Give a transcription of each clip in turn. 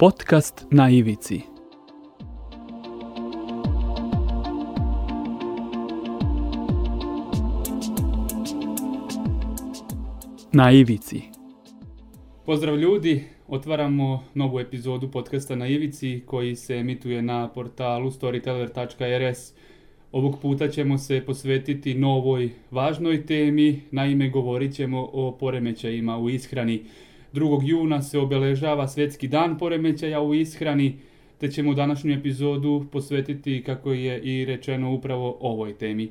Podcast na ivici. Na ivici. Pozdrav ljudi, otvaramo novu epizodu podcasta na ivici koji se emituje na portalu storyteller.rs. Ovog puta ćemo se posvetiti novoj važnoj temi, naime govorit ćemo o poremećajima u ishrani. 2. juna se obeležava Svetski dan poremećaja u ishrani, te ćemo današnju epizodu posvetiti, kako je i rečeno, upravo ovoj temi.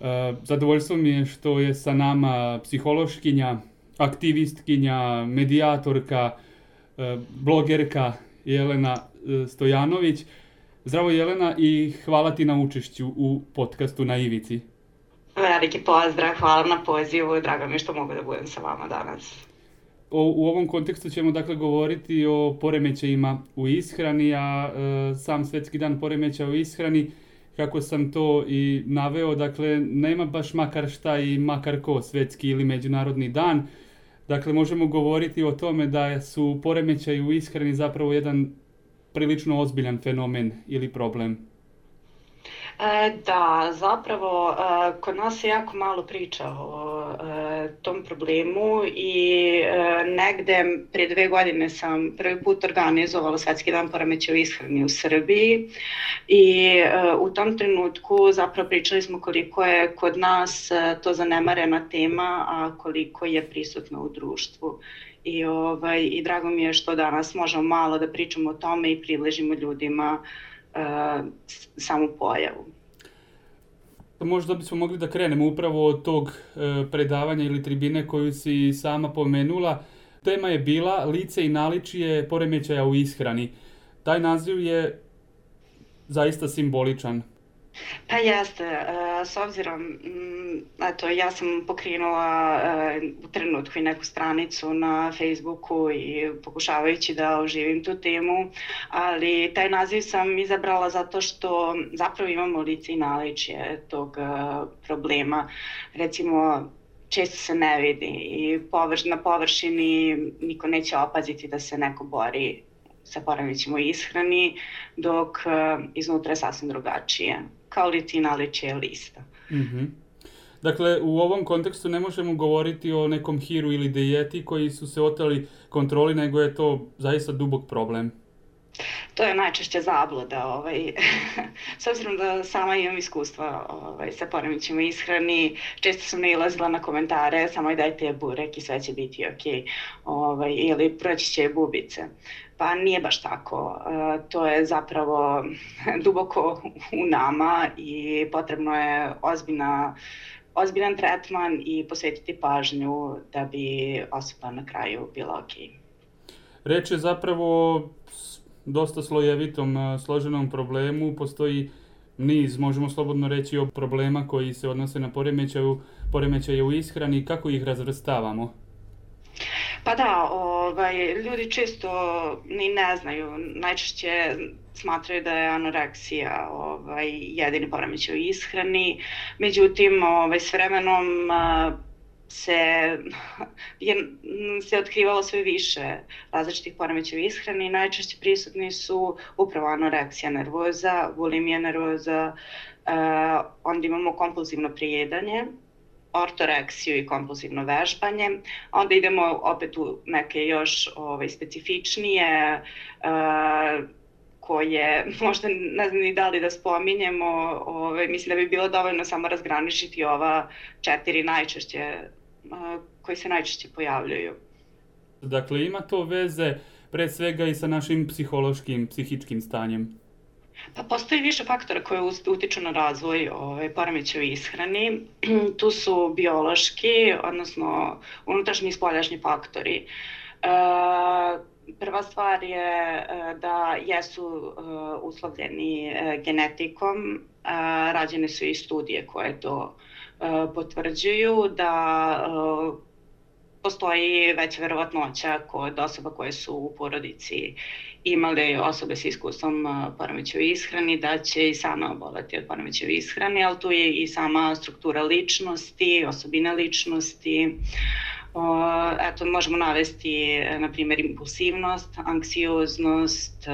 E, zadovoljstvo mi je što je sa nama psihološkinja, aktivistkinja, medijatorka, e, blogerka Jelena e, Stojanović. Zdravo Jelena i hvala ti na učešću u podcastu na Ivici. Veliki pozdrav, hvala na pozivu, drago mi što mogu da budem sa vama danas. O, u ovom kontekstu ćemo dakle govoriti o poremećajima u ishrani, a e, sam svetski dan poremeća u ishrani, kako sam to i naveo, dakle nema baš makar šta i makar ko svetski ili međunarodni dan. Dakle, možemo govoriti o tome da su poremećaji u ishrani zapravo jedan prilično ozbiljan fenomen ili problem. E, da, zapravo e, kod nas se jako malo priča o e, tom problemu i e, negde pre dve godine sam prvi put organizovala Svetski dan poremeća u ishrani u Srbiji i e, u tom trenutku zapravo pričali smo koliko je kod nas e, to zanemarena tema, a koliko je prisutno u društvu. I, ovaj, I drago mi je što danas možemo malo da pričamo o tome i približimo ljudima uh, samu pojavu. Možda bismo mogli da krenemo upravo od tog uh, predavanja ili tribine koju si sama pomenula. Tema je bila lice i naličije poremećaja u ishrani. Taj naziv je zaista simboličan. Pa jeste, e, s obzirom, mm, eto, ja sam pokrenula e, u trenutku i neku stranicu na Facebooku i pokušavajući da oživim tu temu, ali taj naziv sam izabrala zato što zapravo imamo lice i naličje tog e, problema. Recimo, često se ne vidi i površ, na površini niko neće opaziti da se neko bori sa poremećima ishrani, dok iznutra je sasvim drugačije kao li ti naličije lista. Mm -hmm. Dakle, u ovom kontekstu ne možemo govoriti o nekom hiru ili dijeti koji su se oteli kontroli, nego je to zaista dubog problem. To je najčešće zabluda, ovaj, s obzirom da sama imam iskustva ovaj, sa poremećima ishrani, često sam nailazila na komentare, samo i dajte burek i sve će biti ok, ovaj, ili proći će bubice. Pa nije baš tako. E, to je zapravo duboko u nama i potrebno je ozbiljna ozbiljan tretman i posvetiti pažnju da bi osoba na kraju bila ok. Reč je zapravo dosta slojevitom, e, složenom problemu. Postoji niz, možemo slobodno reći, o problema koji se odnose na poremećaju, poremećaje u ishrani. Kako ih razvrstavamo? Pa da, ovaj, ljudi često ni ne znaju, najčešće smatraju da je anoreksija ovaj, jedini poremećaj u ishrani, međutim ovaj, s vremenom se, je, se otkrivalo sve više različitih poremećaja u ishrani. Najčešće prisutni su upravo anoreksija nervoza, bulimija nervoza, uh, onda imamo kompulzivno prijedanje, ortoreksiju i kompulzivno vežbanje. Onda idemo opet u neke još ovaj, specifičnije uh, koje možda ne znam ni da li da spominjemo, ovaj, mislim da bi bilo dovoljno samo razgraničiti ova četiri najčešće uh, koji se najčešće pojavljuju. Dakle, ima to veze pre svega i sa našim psihološkim, psihičkim stanjem. Pa postoji više faktora koje utiču na razvoj ovaj, poremeća u ishrani. tu su biološki, odnosno unutrašnji i spoljašnji faktori. E, prva stvar je e, da jesu e, uslovljeni e, genetikom, rađene su i studije koje to potvrđuju, da postoji veća verovatnoća kod osoba koje su u porodici imali osobe sa iskustvom poremeća u ishrani, da će i sama oboleti od poremeća u ishrani, ali tu je i sama struktura ličnosti, osobina ličnosti, eto, možemo navesti, na primjer, impulsivnost, anksioznost,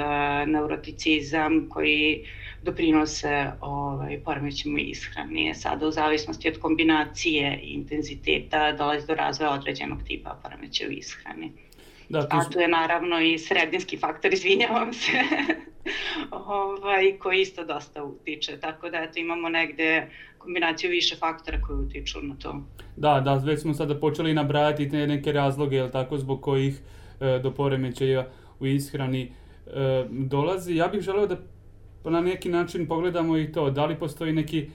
neuroticizam koji doprinose ovaj, poremećima ishrani. Sada u zavisnosti od kombinacije i intenziteta dolazi do razvoja određenog tipa poremeća u ishrani. Da, tu... A tu je naravno i sredinski faktor, izvinjavam se, ovaj, koji isto dosta utiče. Tako da eto, imamo negde kombinaciju više faktora koji utiču na to. Da, da, već smo sada počeli nabrajati te neke razloge, jel tako, zbog kojih e, do poremećaja u ishrani e, dolazi. Ja bih želeo da na neki način pogledamo i to, da li postoji neki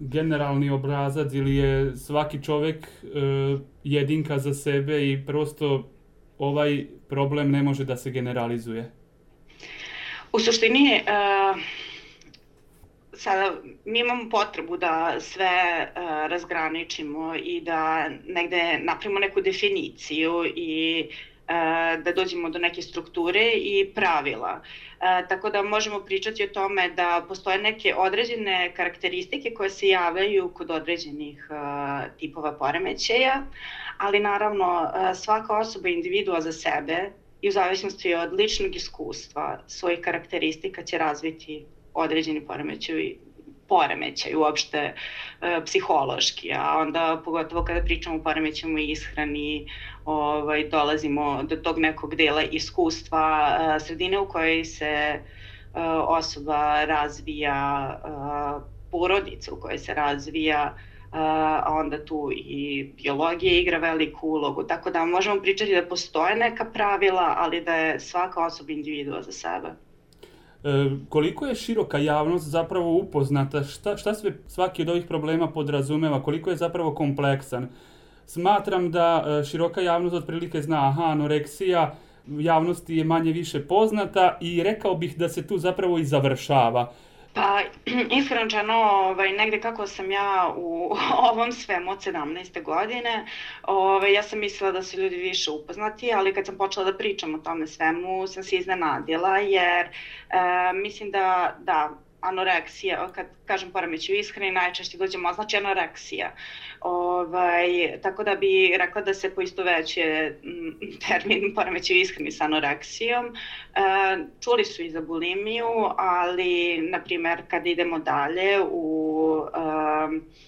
generalni obrazac ili je svaki čovek e, jedinka za sebe i prosto ovaj problem ne može da se generalizuje? U suštini, uh, sada mi imamo potrebu da sve uh, razgraničimo i da negde napravimo neku definiciju i uh, da dođemo do neke strukture i pravila. E, tako da možemo pričati o tome da postoje neke određene karakteristike koje se javljaju kod određenih e, tipova poremećaja, ali naravno e, svaka osoba individua za sebe i u zavisnosti od ličnog iskustva svojih karakteristika će razviti određeni poremećaj poremećaj uopšte e, psihološki, a onda pogotovo kada pričamo o poremećaju ishrani, ovaj, dolazimo do tog nekog dela iskustva e, sredine u kojoj se e, osoba razvija, e, porodica u kojoj se razvija, a onda tu i biologija igra veliku ulogu. Tako da možemo pričati da postoje neka pravila, ali da je svaka osoba individua za sebe. E, koliko je široka javnost zapravo upoznata, šta, šta sve svaki od ovih problema podrazumeva, koliko je zapravo kompleksan. Smatram da e, široka javnost otprilike zna, aha, anoreksija, javnosti je manje više poznata i rekao bih da se tu zapravo i završava. Pa, iskreno ovaj, negde kako sam ja u ovom svemu od 17. godine, ovaj, ja sam mislila da su ljudi više upoznati, ali kad sam počela da pričam o tome svemu, sam se iznenadila, jer e, mislim da, da, anoreksija, kad kažem poremeću ishrani, najčešće dođemo označi anoreksija. Ovaj, tako da bi rekla da se poisto veće mm, termin poremeću ishrani sa anoreksijom. E, čuli su i za bulimiju, ali, na primer, kad idemo dalje u e,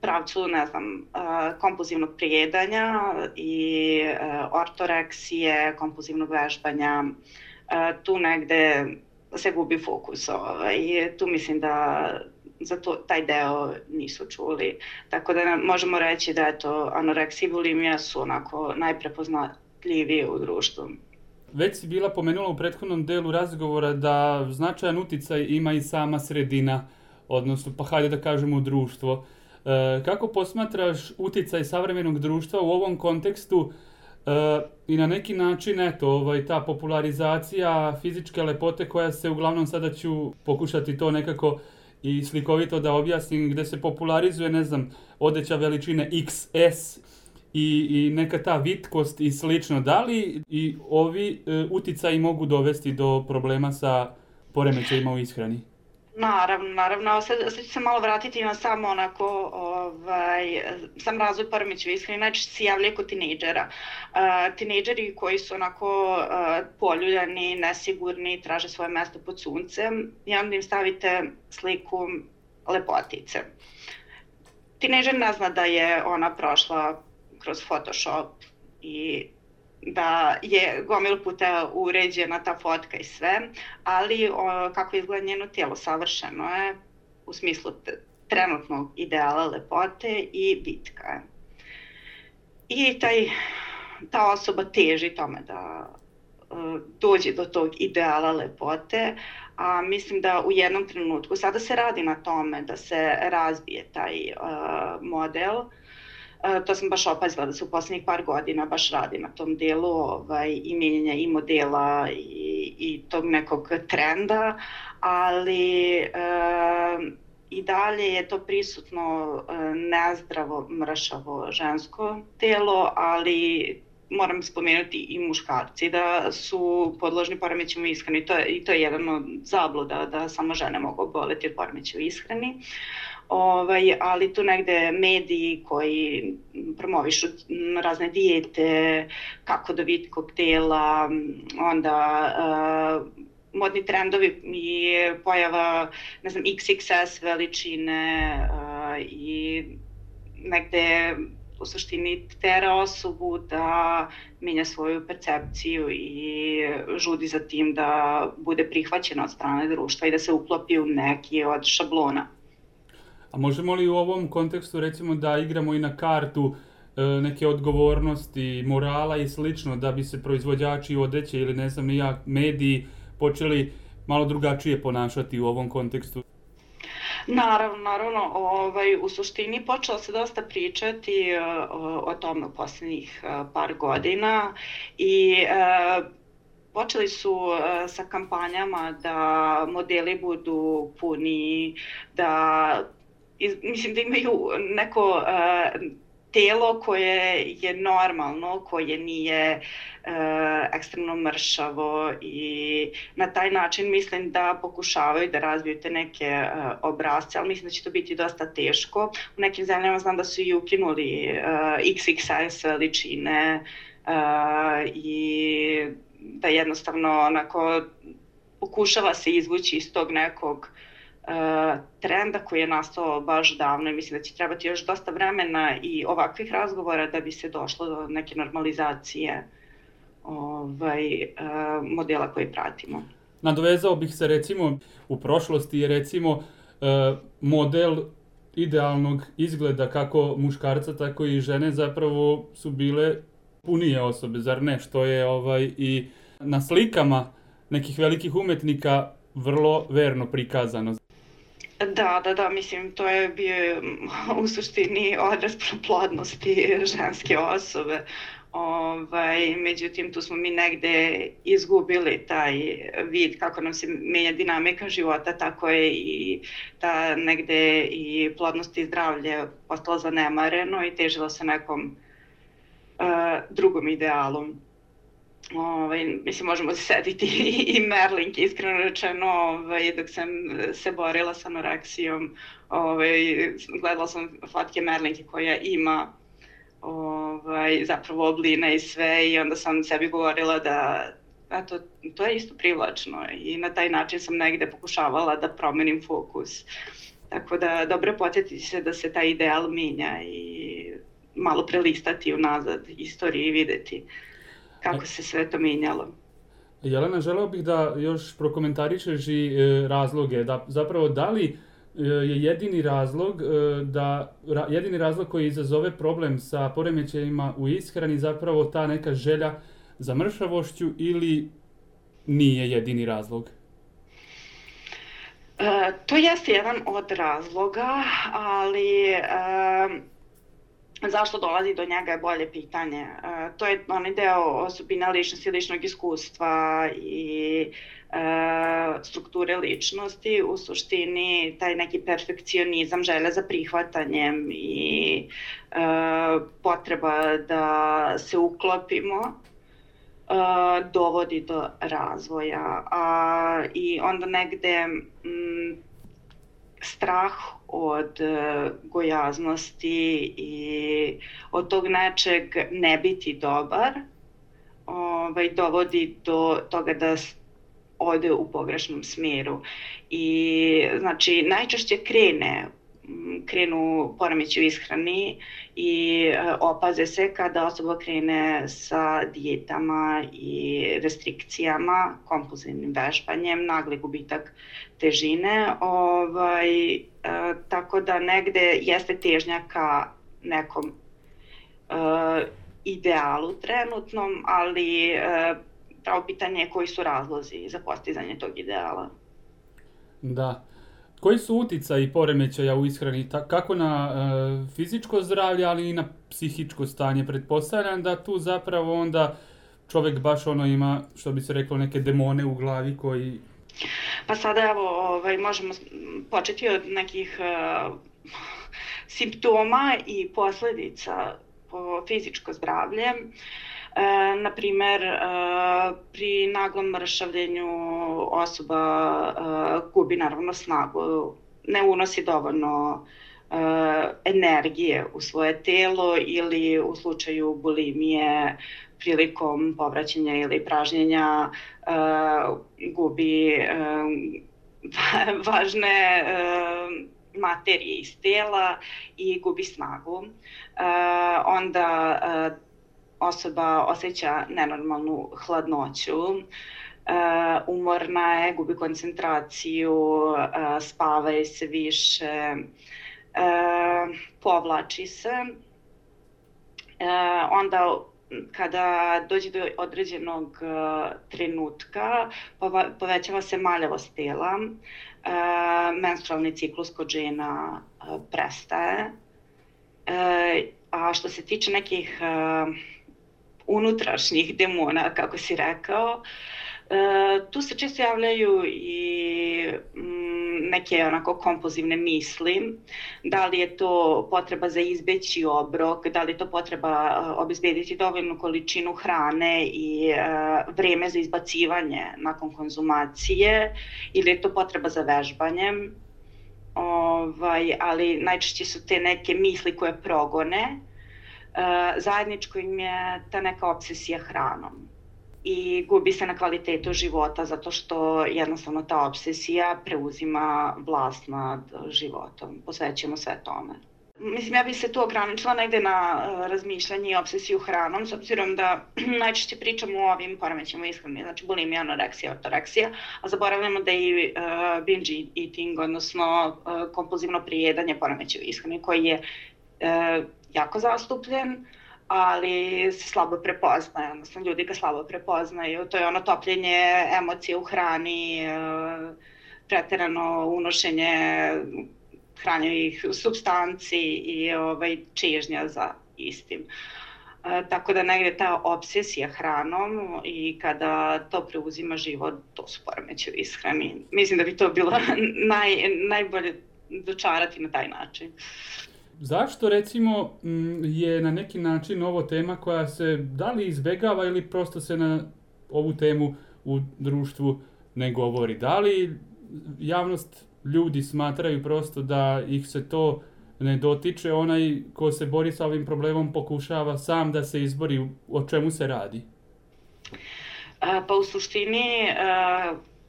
pravcu, ne znam, e, kompulzivnog prijedanja i e, ortoreksije, kompulzivnog vežbanja, e, tu negde se gubi fokus. Ovaj. Tu mislim da za to, taj deo nisu čuli. Tako da možemo reći da eto, anoreksija i bulimija su onako najprepoznatljivije u društvu. Već si bila pomenula u prethodnom delu razgovora da značajan uticaj ima i sama sredina, odnosno pa hajde da kažemo društvo. E, kako posmatraš uticaj savremenog društva u ovom kontekstu E, I na neki način, eto, ovaj, ta popularizacija fizičke lepote koja se uglavnom sada ću pokušati to nekako i slikovito da objasnim, gde se popularizuje, ne znam, odeća veličine XS i, i neka ta vitkost i slično. Da li i ovi e, uticaji mogu dovesti do problema sa poremećajima u ishrani? Naravno, naravno. Sad, sad ću se malo vratiti na samo onako, ovaj, sam razvoj poremeća ishrane. Znači se javljaju kod tinejdžera. Uh, tinejdžeri koji su onako uh, poljuljani, nesigurni, traže svoje mesto pod suncem i onda im stavite sliku lepotice. Tinejdžer ne zna da je ona prošla kroz Photoshop i da je gomil puta uređena ta fotka i sve, ali o, kako izgleda njeno tijelo savršeno je u smislu trenutnog ideala lepote i bitka je. I taj, ta osoba teži tome da uh, dođe do tog ideala lepote, a mislim da u jednom trenutku, sada se radi na tome da se razbije taj uh, model, uh, E, to sam baš opazila da se u poslednjih par godina baš radi na tom delu ovaj, i mijenjanja i modela i, i tog nekog trenda, ali e, i dalje je to prisutno e, nezdravo, mršavo žensko telo, ali moram spomenuti i muškarci da su podložni poremećima ishrani. To je, I to je jedan od zabluda da samo žene mogu oboleti od poremeća u ishrani. Ovaj, ali tu negde mediji koji promovišu razne dijete, kako da vidi koktela, onda uh, modni trendovi i pojava ne znam, XXS veličine uh, i negde u suštini tera osobu da menja svoju percepciju i žudi za tim da bude prihvaćena od strane društva i da se uklopi u neki od šablona. A možemo li u ovom kontekstu recimo da igramo i na kartu e, neke odgovornosti, morala i slično da bi se proizvođači odeće ili ne znam ja mediji počeli malo drugačije ponašati u ovom kontekstu? Naravno, naravno, ovaj, u suštini počelo se dosta pričati o, e, o tome u poslednjih e, par godina i e, počeli su sa kampanjama da modeli budu puni, da iz, mislim da imaju neko e, telo koje je normalno, koje nije e, ekstremno mršavo i na taj način mislim da pokušavaju da razviju te neke e, obrazce, ali mislim da će to biti dosta teško. U nekim zemljama znam da su i ukinuli e, XXS veličine e, i da jednostavno onako pokušava se izvući iz tog nekog trenda koji je nastao baš davno i mislim da će trebati još dosta vremena i ovakvih razgovora da bi se došlo do neke normalizacije ovaj, e, modela koji pratimo. Nadovezao bih se recimo u prošlosti je recimo e, model idealnog izgleda kako muškarca tako i žene zapravo su bile punije osobe, zar ne? Što je ovaj i na slikama nekih velikih umetnika vrlo verno prikazano. Da, da, da, mislim, to je bio u suštini odraz plodnosti ženske osobe. Ovaj, međutim, tu smo mi negde izgubili taj vid kako nam se menja dinamika života, tako je i ta negde i plodnost i zdravlje postalo zanemareno i težilo se nekom uh, drugom idealu ovaj, mislim, možemo se setiti i Merlink, iskreno rečeno, ovaj, dok sam se borila sa anoreksijom, ovaj, gledala sam fotke Merlinke koja ima ovaj, zapravo obline i sve i onda sam sebi govorila da eto, to je isto privlačno i na taj način sam negde pokušavala da promenim fokus. Tako da dobro podsjetiti se da se taj ideal minja i malo prelistati unazad istoriju i videti kako se sve to menjalo. Jelena, želeo bih da još prokomentarišeš i e, razloge, da zapravo da li e, je jedini razlog e, da ra, jedini razlog koji izazove problem sa poremećajima u ishrani zapravo ta neka želja za mršavošću ili nije jedini razlog? E, to jeste jedan od razloga, ali e, zašto dolazi do njega je bolje pitanje. E, to je onaj deo osobina ličnosti, ličnog iskustva i e, strukture ličnosti, u suštini taj neki perfekcionizam, želja za prihvatanjem i e, potreba da se uklopimo dovodi do razvoja. A, I onda negde strah od uh, gojaznosti i od tog nečeg ne biti dobar ovaj, dovodi do toga da ode u pogrešnom smjeru. I znači najčešće krene krenu poremeći u ishrani i e, opaze se kada osoba krene sa dijetama i restrikcijama, kompulzivnim vežbanjem, nagli gubitak težine, ovaj, e, tako da negde jeste težnja ka nekom e, idealu trenutnom, ali e, pravo pitanje je koji su razlozi za postizanje tog ideala. Da. Koji su uticaji poremećaja u ishrani, kako na e, fizičko zdravlje, ali i na psihičko stanje? Pretpostavljam da tu zapravo onda čovek baš ono ima, što bi se reklo, neke demone u glavi koji... Pa sada evo, ovaj, možemo početi od nekih uh, simptoma i posledica po fizičko zdravlje. Uh, E, na primer, e, pri naglom mršavljenju osoba e, gubi naravno snagu, ne unosi dovoljno e, energije u svoje telo ili u slučaju bulimije prilikom povraćanja ili pražnjenja e, gubi e, važne e, materije iz tela i gubi snagu. E, onda e, osoba osjeća nenormalnu hladnoću, uh, umorna je, gubi koncentraciju, uh, spava se više, uh, povlači se. Onda kada dođe do određenog trenutka povećava se maljavost tela, menstrualni ciklus kod žena prestaje. A što se tiče nekih unutrašnjih demona, kako si rekao. E, tu se često javljaju i mm, neke onako kompozivne misli, da li je to potreba za izbeći obrok, da li je to potreba e, obezbediti dovoljnu količinu hrane i e, vreme za izbacivanje nakon konzumacije ili je to potreba za vežbanjem. Ovaj, ali najčešće su te neke misli koje progone zajedničko im je ta neka obsesija hranom i gubi se na kvalitetu života zato što jednostavno ta obsesija preuzima vlast nad životom. Posvećujemo sve tome. Mislim, ja bih se tu ograničila negde na uh, razmišljanje i obsesiju hranom, s obzirom da najčešće pričamo o ovim poremećima ishrane, znači bulimija, anoreksija, ortoreksija, a zaboravljamo da i uh, binge eating, odnosno uh, kompulzivno prijedanje poremećaju ishrane, koji je jako zastupljen, ali se slabo prepoznaje, odnosno ljudi ga slabo prepoznaju. To je ono topljenje emocije u hrani, e, preterano unošenje hranjivih substanci i ovaj, čežnja za istim. E, tako da negde ta obsesija hranom i kada to preuzima život, to su poremeće u ishrani. Mislim da bi to bilo naj, najbolje dočarati na taj način. Zašto recimo je na neki način ovo tema koja se da li izbegava ili prosto se na ovu temu u društvu ne govori? Da li javnost ljudi smatraju prosto da ih se to ne dotiče, onaj ko se bori sa ovim problemom pokušava sam da se izbori o čemu se radi? Pa u suštini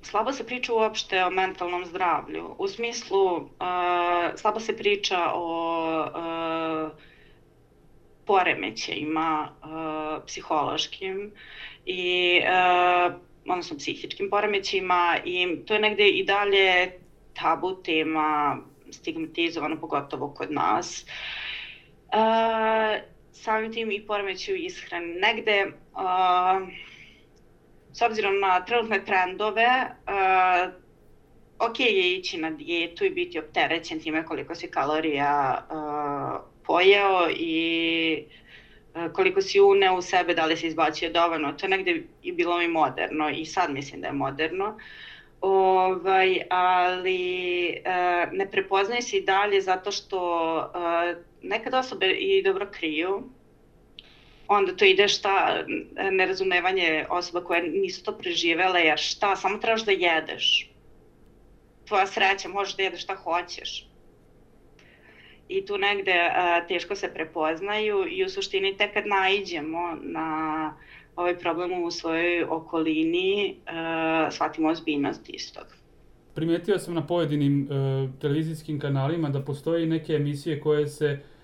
slabo se priča uopšte o mentalnom zdravlju. U smislu, uh, slabo se priča o uh, poremećajima uh, psihološkim i uh, odnosno psihičkim poremećajima i to je negde i dalje tabu tema stigmatizovano pogotovo kod nas. Uh, samim tim i poremećaju ishrane. Negde uh, s obzirom na trenutne trendove, uh, ok je ići na dijetu i biti opterećen time koliko si kalorija uh, pojeo i uh, koliko si uneo u sebe, da li si izbacio dovoljno. To je negde i bilo mi moderno i sad mislim da je moderno. Ovaj, ali ne prepoznaje se i dalje zato što nekad osobe i dobro kriju onda to ide šta, nerazumevanje osoba koje nisu to preživele, jer šta, samo trebaš da jedeš. Tvoja sreća, možeš da jedeš šta hoćeš. I tu negde a, teško se prepoznaju i u suštini tek kad naiđemo na ovaj problem u svojoj okolini, a, shvatimo ozbiljnost istog. Primetio sam na pojedinim uh, televizijskim kanalima da postoje neke emisije koje se uh,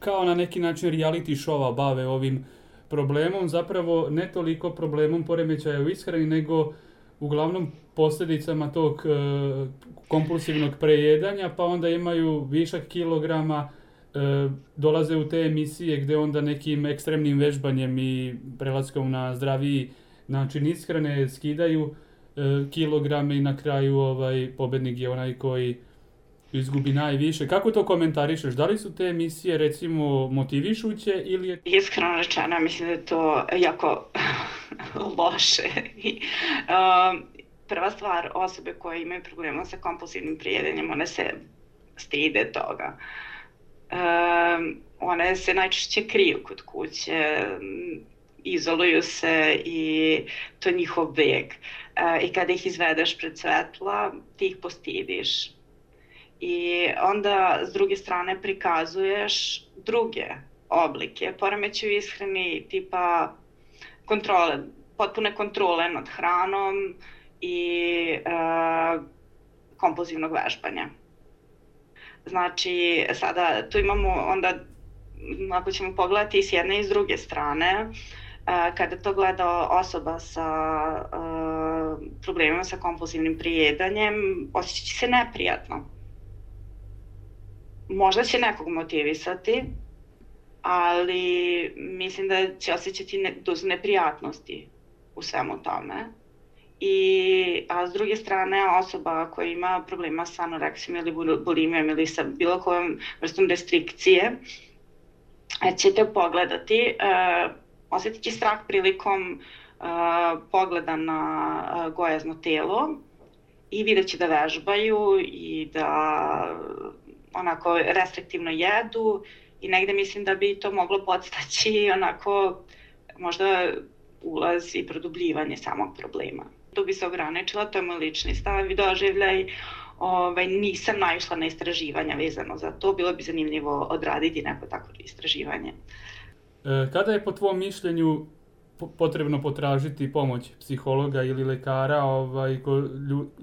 kao na neki način reality showa bave ovim problemom, zapravo ne toliko problemom poremećaja u ishrani, nego uglavnom posljedicama tog e, kompulsivnog prejedanja, pa onda imaju višak kilograma, e, dolaze u te emisije gde onda nekim ekstremnim vežbanjem i prelaskom na zdraviji način ishrane skidaju e, kilograme i na kraju ovaj pobednik je onaj koji izgubi najviše. Kako to komentarišeš? Da li su te emisije recimo motivišuće ili je... Iskreno rečeno, mislim da je to jako loše. um, prva stvar, osobe koje imaju problema sa kompulsivnim prijedanjem, one se stide toga. Um, one se najčešće kriju kod kuće, izoluju se i to je njihov beg. E, I kada ih izvedeš pred svetla, ti ih postidiš. I onda s druge strane prikazuješ druge oblike poremeću ishrani tipa kontrole, potpune kontrole nad hranom i e, kompulzivnog vežbanja. Znači, sada tu imamo onda, ako ćemo pogledati i s jedne i s druge strane, kada to gleda osoba sa problemima sa kompulsivnim prijedanjem, osjeća će se neprijatno. Možda će nekog motivisati, ali mislim da će osjećati ne, dozu neprijatnosti u svemu tome. I, a s druge strane, osoba koja ima problema sa anoreksijom ili bulimijom ili sa bilo kojom vrstom restrikcije, ćete pogledati, uh, osjetit će strah prilikom uh, pogleda na uh, gojazno telo i vidjet će da vežbaju i da onako restriktivno jedu i negde mislim da bi to moglo podstaći onako možda ulaz i produbljivanje samog problema. Tu bi se ograničila, to je moj lični stav i doživljaj. Ovaj, nisam naišla na istraživanja vezano za to, bilo bi zanimljivo odraditi neko tako istraživanje. E, kada je po tvom mišljenju potrebno potražiti pomoć psihologa ili lekara, ovaj, ko,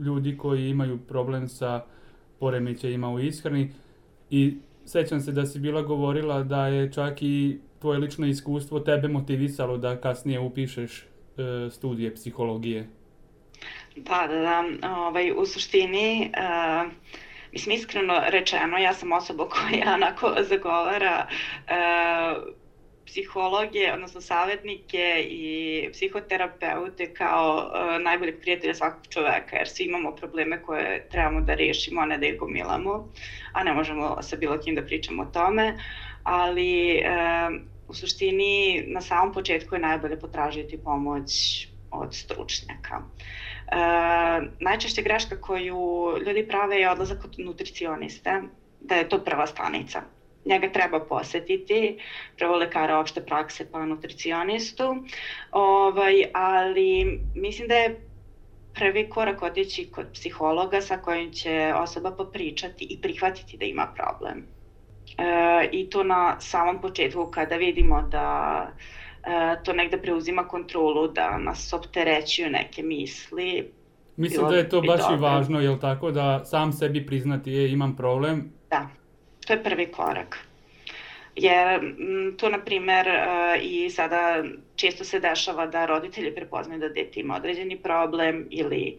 ljudi koji imaju problem sa poremećajima u ishrani i sećam se da si bila govorila da je čak i tvoje lično iskustvo tebe motivisalo da kasnije upišeš e, studije psihologije. Da, da, da. Ovaj, u suštini, uh, mislim, iskreno rečeno, ja sam osoba koja onako zagovara uh, psihologe, odnosno savjetnike i psihoterapeute kao uh, najboljeg prijatelja svakog čoveka, jer svi imamo probleme koje trebamo da rešimo, a ne da ih gomilamo, a ne možemo sa bilo kim da pričamo o tome, ali uh, u suštini na samom početku je najbolje potražiti pomoć od stručnjaka. Uh, najčešća greška koju ljudi prave je odlazak kod nutricioniste, da je to prva stanica njega treba posetiti, prvo lekara opšte prakse pa nutricionistu, ovaj, ali mislim da je prvi korak otići kod psihologa sa kojim će osoba popričati i prihvatiti da ima problem. E, I to na samom početku kada vidimo da e, to negde preuzima kontrolu, da nas opterećuju neke misli. Mislim da je to baš i važno, jel tako, da sam sebi priznati, je, imam problem. Da, to je prvi korak. Jer mm, to, na primer, e, i sada često se dešava da roditelji prepoznaju da dete ima određeni problem ili e,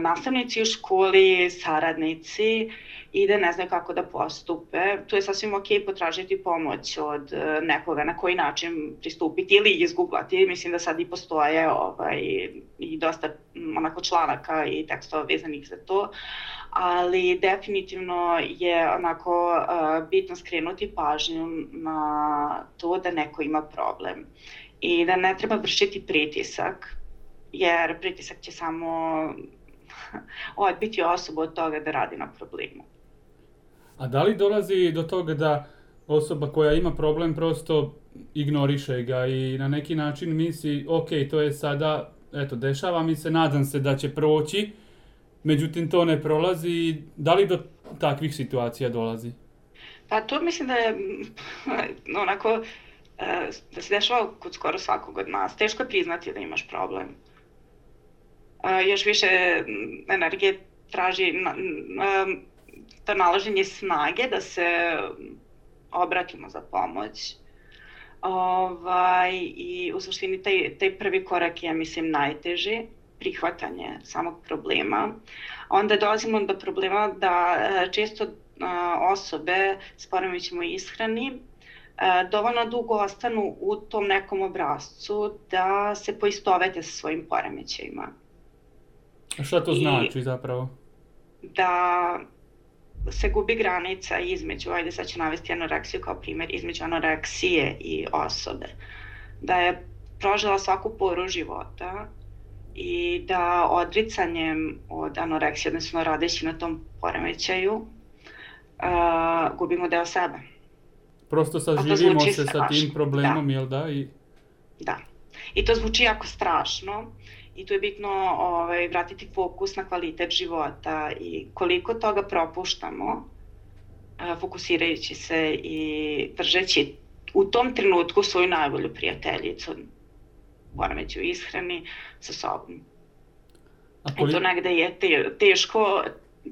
nastavnici u školi, saradnici i da ne znaju kako da postupe. Tu je sasvim ok potražiti pomoć od e, nekoga na koji način pristupiti ili izgooglati. Mislim da sad i postoje ovaj, i dosta onako članaka i tekstova vezanih za to ali definitivno je onako uh, bitno skrenuti pažnju na to da neko ima problem i da ne treba vršiti pritisak, jer pritisak će samo odbiti osobu od toga da radi na problemu. A da li dolazi do toga da osoba koja ima problem prosto ignoriše ga i na neki način misli, ok, to je sada, eto, dešava mi se, nadam se da će proći, međutim to ne prolazi. Da li do takvih situacija dolazi? Pa to mislim da je onako e, da se dešava kod skoro svakog od nas. Teško je priznati da imaš problem. Još više energije traži na, to nalaženje snage da se obratimo za pomoć. Ovaj, I u suštini taj, taj prvi korak je, ja mislim, najteži prihvatanje samog problema. Onda dolazimo do problema da e, često e, osobe s poremećima ishrani e, dovoljno dugo ostanu u tom nekom obrazcu da se poistovete sa svojim poremećajima. A šta to I znači zapravo? Da se gubi granica između, ajde sad ću navesti anoreksiju kao primjer, između anoreksije i osobe. Da je prožela svaku poru života i da odricanjem od anoreksije, odnosno radeći na tom poremećaju, uh, gubimo deo sebe. Prosto saživimo se sa tim problemom, da. jel da? I... Da. I to zvuči jako strašno i tu je bitno ovaj, vratiti fokus na kvalitet života i koliko toga propuštamo fokusirajući se i držeći u tom trenutku svoju najbolju prijateljicu poremeću ishrani sa sobom. A koli... I to negde je teško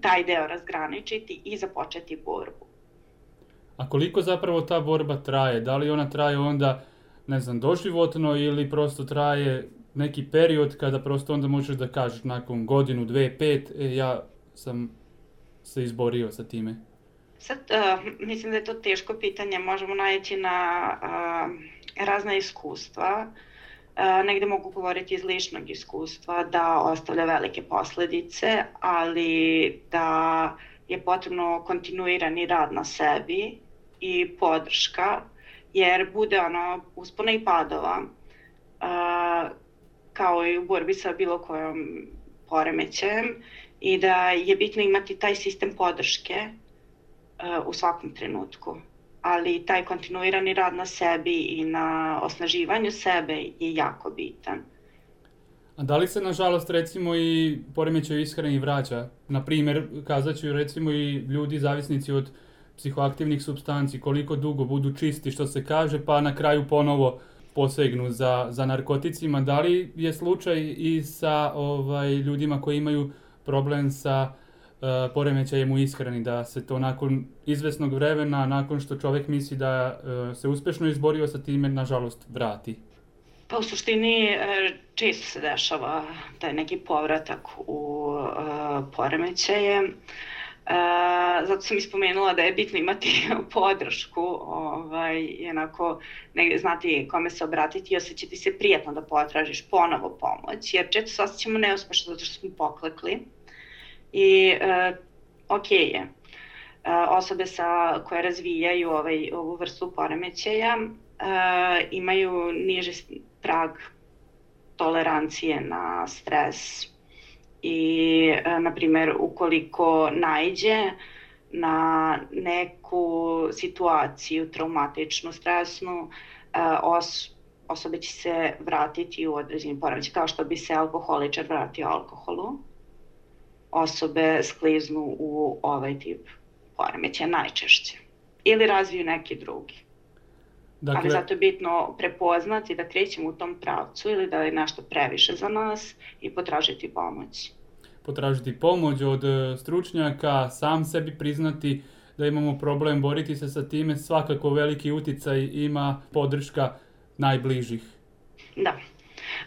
taj deo razgraničiti i započeti borbu. A koliko zapravo ta borba traje? Da li ona traje onda, ne znam, doživotno ili prosto traje neki period kada prosto onda možeš da kažeš nakon godinu, dve, pet, e, ja sam se izborio sa time? Sad, uh, mislim da je to teško pitanje, možemo najeći na uh, razna iskustva. Uh, negde mogu govoriti iz ličnog iskustva da ostavlja velike posledice, ali da je potrebno kontinuirani rad na sebi i podrška, jer bude ono uspona i padova, uh, kao i u borbi sa bilo kojom poremećajem i da je bitno imati taj sistem podrške uh, u svakom trenutku. Ali taj kontinuirani rad na sebi i na osnaživanju sebe je jako bitan. A da li se, nažalost, recimo i poremećaj ishrani vraća? Na primer, kazat ću recimo i ljudi zavisnici od psihoaktivnih substanci, koliko dugo budu čisti, što se kaže, pa na kraju ponovo posegnu za, za narkoticima. Da li je slučaj i sa ovaj, ljudima koji imaju problem sa uh, poremećajem u ishrani, da se to nakon izvesnog vremena, nakon što čovek misli da uh, se uspešno izborio sa time, nažalost vrati? Pa u suštini e, često se dešava taj neki povratak u uh, poremećaje. Uh, zato sam ispomenula da je bitno imati podršku, ovaj, jednako negde znati kome se obratiti i osjećati se prijatno da potražiš ponovo pomoć, jer često se osjećamo neuspešno zato što smo poklekli i uh, ok je. Uh, osobe sa, koje razvijaju ovaj, ovu vrstu poremećaja uh, imaju niži prag tolerancije na stres i, uh, na primer, ukoliko najđe na neku situaciju traumatičnu, stresnu, uh, os, osobe će se vratiti u određeni poremećaj, kao što bi se alkoholičar vratio alkoholu osobe skliznu u ovaj tip poremeća najčešće. Ili razviju neki drugi. Dakle, Ali zato je bitno prepoznati da krećemo u tom pravcu ili da je nešto previše za nas i potražiti pomoć. Potražiti pomoć od e, stručnjaka, sam sebi priznati da imamo problem, boriti se sa time, svakako veliki uticaj ima podrška najbližih. Da,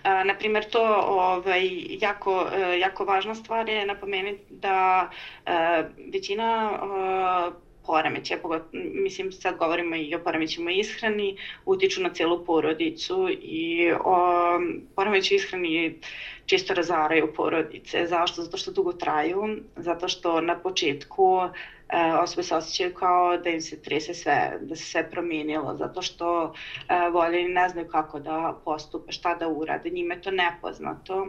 Na primjer, to ovaj, jako, e, jako važna stvar je napomenuti da e, većina e, poremećaja, mislim sad govorimo i o poremećima ishrani, utiču na celu porodicu i o, poremeći ishrani čisto razaraju porodice. Zašto? Zato što dugo traju, zato što na početku e, osobe se osjećaju kao da im se trese sve, da se sve promijenilo, zato što e, voljeni ne znaju kako da postupe, šta da urade, njime to nepoznato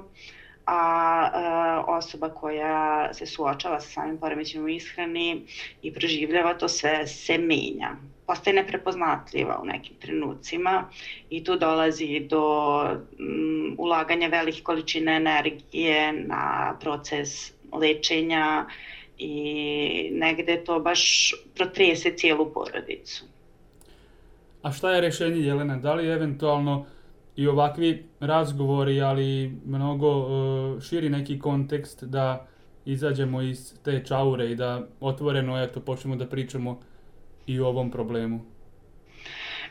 a e, osoba koja se suočava sa samim poremećima u ishrani i proživljava to sve se menja. Postaje neprepoznatljiva u nekim trenucima i tu dolazi do um, ulaganja velike količine energije na proces lečenja i negde to baš protrese cijelu porodicu. A šta je rešenje Jelena? Da li eventualno i ovakvi razgovori, ali mnogo uh, širi neki kontekst da izađemo iz te čaure i da otvoreno eto počnemo da pričamo i o ovom problemu.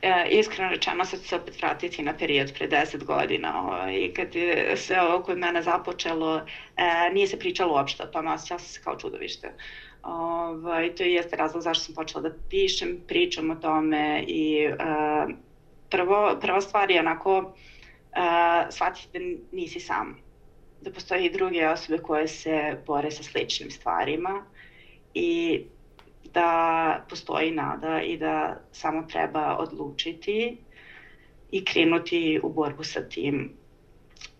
E, iskreno rečeno, sad se opet vratiti na period pre 10 godina ovaj, kad je sve ovo kod mene započelo, e, nije se pričalo uopšte o tome, osjećala se kao čudovište. Ovaj, to jeste razlog zašto sam počela da pišem, pričam o tome i e, prvo, prva stvar je onako uh, shvatiti da nisi sam. Da postoje i druge osobe koje se bore sa sličnim stvarima i da postoji nada i da samo treba odlučiti i krenuti u borbu sa tim,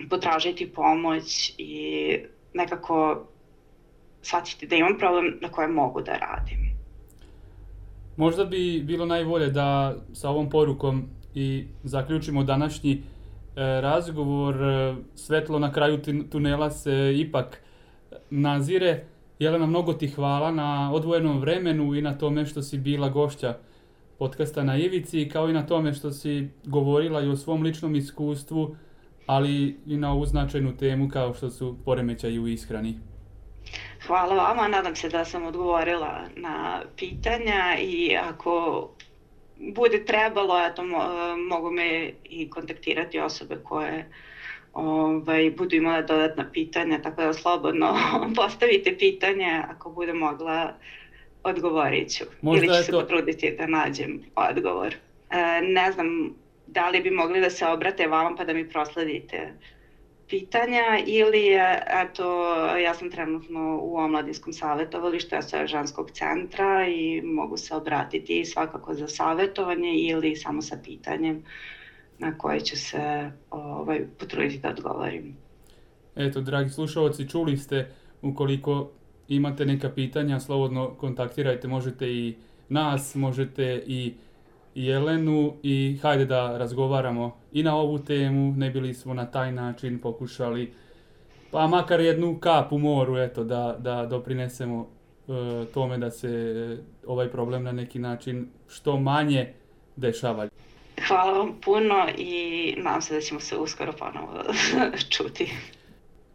potražiti pomoć i nekako shvatiti da imam problem na kojem mogu da radim. Možda bi bilo najbolje da sa ovom porukom i zaključimo današnji razgovor, svetlo na kraju tunela se ipak nazire. Jelena, mnogo ti hvala na odvojenom vremenu i na tome što si bila gošća podcasta na Ivici, kao i na tome što si govorila i o svom ličnom iskustvu, ali i na ovu značajnu temu kao što su poremećaji u ishrani. Hvala vama, nadam se da sam odgovorila na pitanja i ako bude trebalo, eto, mogu me i kontaktirati osobe koje ovaj, budu imale dodatna pitanja, tako da slobodno postavite pitanje ako bude mogla odgovorit ću. Možda Ili ću se to... potruditi da nađem odgovor. E, ne znam da li bi mogli da se obrate vama pa da mi prosledite pitanja ili eto ja sam trenutno u omladinskom savjetovalištu sa ženskog centra i mogu se obratiti svakako za savjetovanje ili samo sa pitanjem na koje ću se ovaj, potruditi da odgovorim. Eto, dragi slušalci, čuli ste ukoliko imate neka pitanja, slobodno kontaktirajte, možete i nas, možete i Jelenu i hajde da razgovaramo i na ovu temu, ne bili smo na taj način pokušali pa makar jednu kap u moru, eto, da, da doprinesemo e, tome da se e, ovaj problem na neki način što manje dešava. Hvala vam puno i nadam se da ćemo se uskoro ponovo čuti.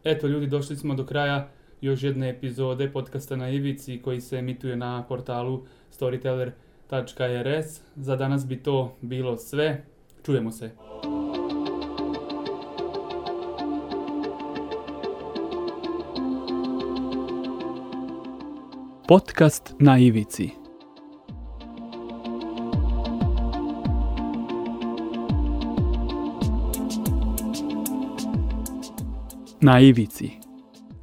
Eto ljudi, došli smo do kraja još jedne epizode podcasta na Ivici koji se emituje na portalu storyteller.rs. Za danas bi to bilo sve. Čujemo se. Podcast na Ivici Na Ivici